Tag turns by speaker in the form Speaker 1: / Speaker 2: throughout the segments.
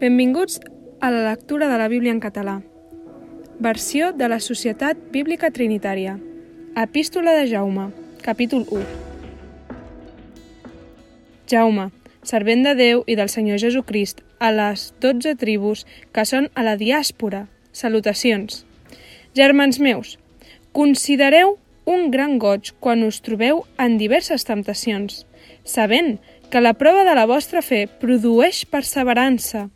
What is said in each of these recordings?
Speaker 1: Benvinguts a la lectura de la Bíblia en català. Versió de la Societat Bíblica Trinitària. Epístola de Jaume, capítol 1. Jaume, servent de Déu i del Senyor Jesucrist, a les dotze tribus que són a la diàspora. Salutacions. Germans meus, considereu un gran goig quan us trobeu en diverses temptacions, sabent que la prova de la vostra fe produeix perseverança,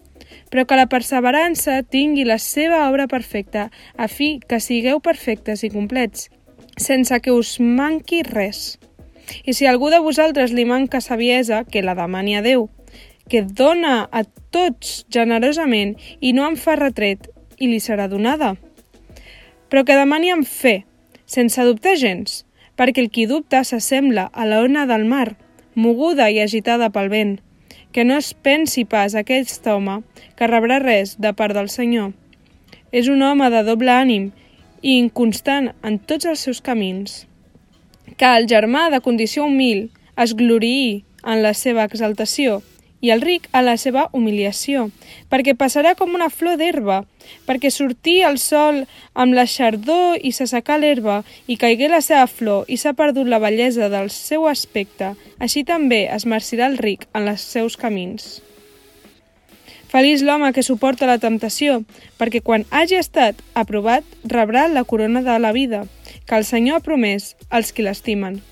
Speaker 1: però que la perseverança tingui la seva obra perfecta, a fi que sigueu perfectes i complets, sense que us manqui res. I si algú de vosaltres li manca saviesa, que la demani a Déu, que dona a tots generosament i no en fa retret, i li serà donada. Però que demani amb fe, sense dubtar gens, perquè el qui dubta s'assembla a la ona del mar, moguda i agitada pel vent. Que no es pensi pas aquest home que rebrà res de part del Senyor. És un home de doble ànim i inconstant en tots els seus camins. Que el germà de condició humil es gloriï en la seva exaltació i el ric a la seva humiliació, perquè passarà com una flor d'herba, perquè sortí el sol amb la xardor i s'assecà l'herba i caigué la seva flor i s'ha perdut la bellesa del seu aspecte, així també es marcirà el ric en els seus camins. Feliç l'home que suporta la temptació, perquè quan hagi estat aprovat rebrà la corona de la vida, que el Senyor ha promès als qui l'estimen.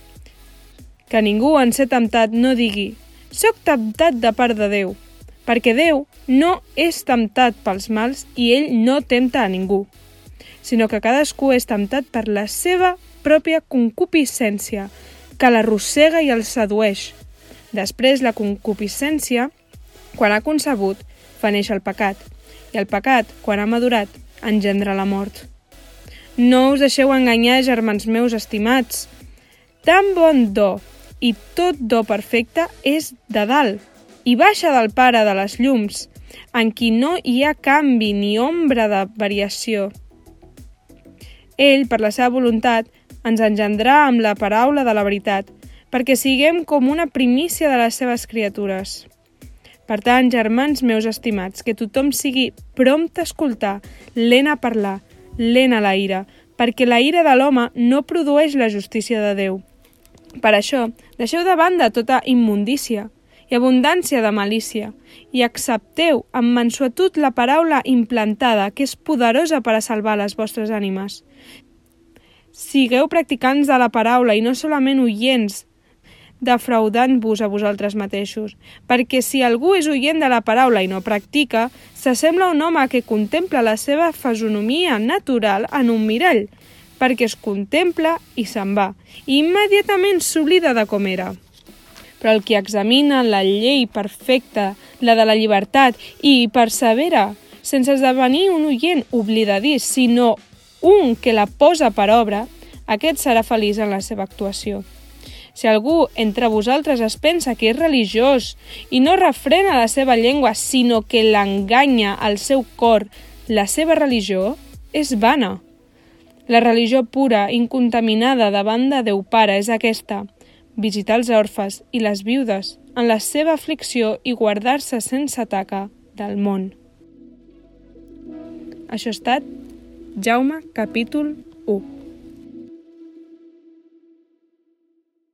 Speaker 1: Que ningú en ser temptat no digui Soc temptat de part de Déu, perquè Déu no és temptat pels mals i ell no tempta a ningú, sinó que cadascú és temptat per la seva pròpia concupiscència, que l'arrossega i el sedueix. Després, la concupiscència, quan ha concebut, fa néixer el pecat, i el pecat, quan ha madurat, engendra la mort. No us deixeu enganyar, germans meus estimats. Tan bon do i tot do perfecte és de dalt i baixa del pare de les llums, en qui no hi ha canvi ni ombra de variació. Ell, per la seva voluntat, ens engendrà amb la paraula de la veritat, perquè siguem com una primícia de les seves criatures. Per tant, germans meus estimats, que tothom sigui prompte a escoltar, lent a parlar, lent a la ira, perquè la ira de l'home no produeix la justícia de Déu. Per això, deixeu de banda tota immundícia i abundància de malícia i accepteu amb mansuetud la paraula implantada que és poderosa per a salvar les vostres ànimes. Sigueu practicants de la paraula i no solament oients, defraudant-vos a vosaltres mateixos, perquè si algú és oient de la paraula i no practica, s'assembla un home que contempla la seva fesonomia natural en un mirall, perquè es contempla i se'n va, i immediatament s'oblida de com era. Però el qui examina la llei perfecta, la de la llibertat, i persevera, sense esdevenir un oient oblidadís, sinó un que la posa per obra, aquest serà feliç en la seva actuació. Si algú entre vosaltres es pensa que és religiós i no refrena la seva llengua, sinó que l'enganya al seu cor, la seva religió és vana. La religió pura, incontaminada davant de Déu Pare és aquesta, visitar els orfes i les viudes en la seva aflicció i guardar-se sense taca del món. Això ha estat Jaume capítol 1.